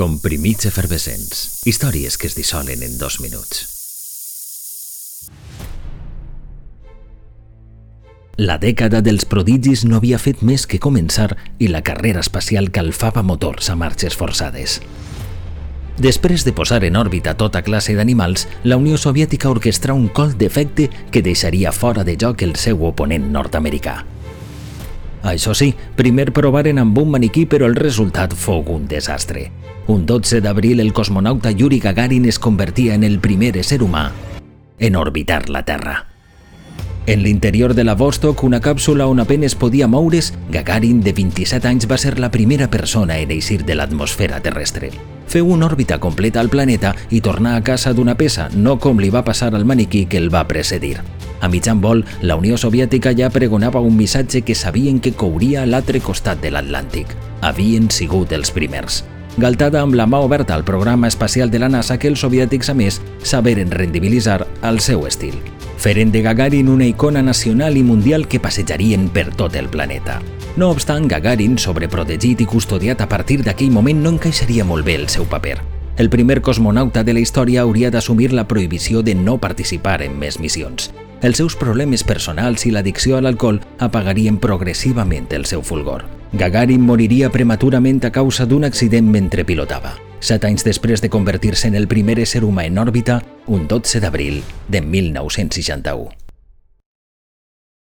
Comprimits efervescents. Històries que es dissolen en dos minuts. La dècada dels prodigis no havia fet més que començar i la carrera espacial calfava motors a marxes forçades. Després de posar en òrbita tota classe d'animals, la Unió Soviètica orquestra un col d'efecte que deixaria fora de joc el seu oponent nord-americà. Això sí, primer provaren amb un maniquí però el resultat fou un desastre. Un 12 d'abril el cosmonauta Yuri Gagarin es convertia en el primer ésser humà en orbitar la Terra. En l'interior de la Vostok, una càpsula on apenes podia moure's, Gagarin, de 27 anys, va ser la primera persona en eixir de l'atmosfera terrestre. Feu una òrbita completa al planeta i tornar a casa d'una peça, no com li va passar al maniquí que el va precedir. A mitjan vol, la Unió Soviètica ja pregonava un missatge que sabien que couria a l'altre costat de l'Atlàntic. Havien sigut els primers. Galtada amb la mà oberta al programa espacial de la NASA que els soviètics, a més, saberen rendibilitzar al seu estil feren de Gagarin una icona nacional i mundial que passejarien per tot el planeta. No obstant, Gagarin, sobreprotegit i custodiat a partir d'aquell moment, no encaixaria molt bé el seu paper. El primer cosmonauta de la història hauria d'assumir la prohibició de no participar en més missions. Els seus problemes personals i l'addicció a l'alcohol apagarien progressivament el seu fulgor. Gagarin moriria prematurament a causa d'un accident mentre pilotava set anys després de convertir-se en el primer ésser humà en òrbita, un 12 d'abril de 1961.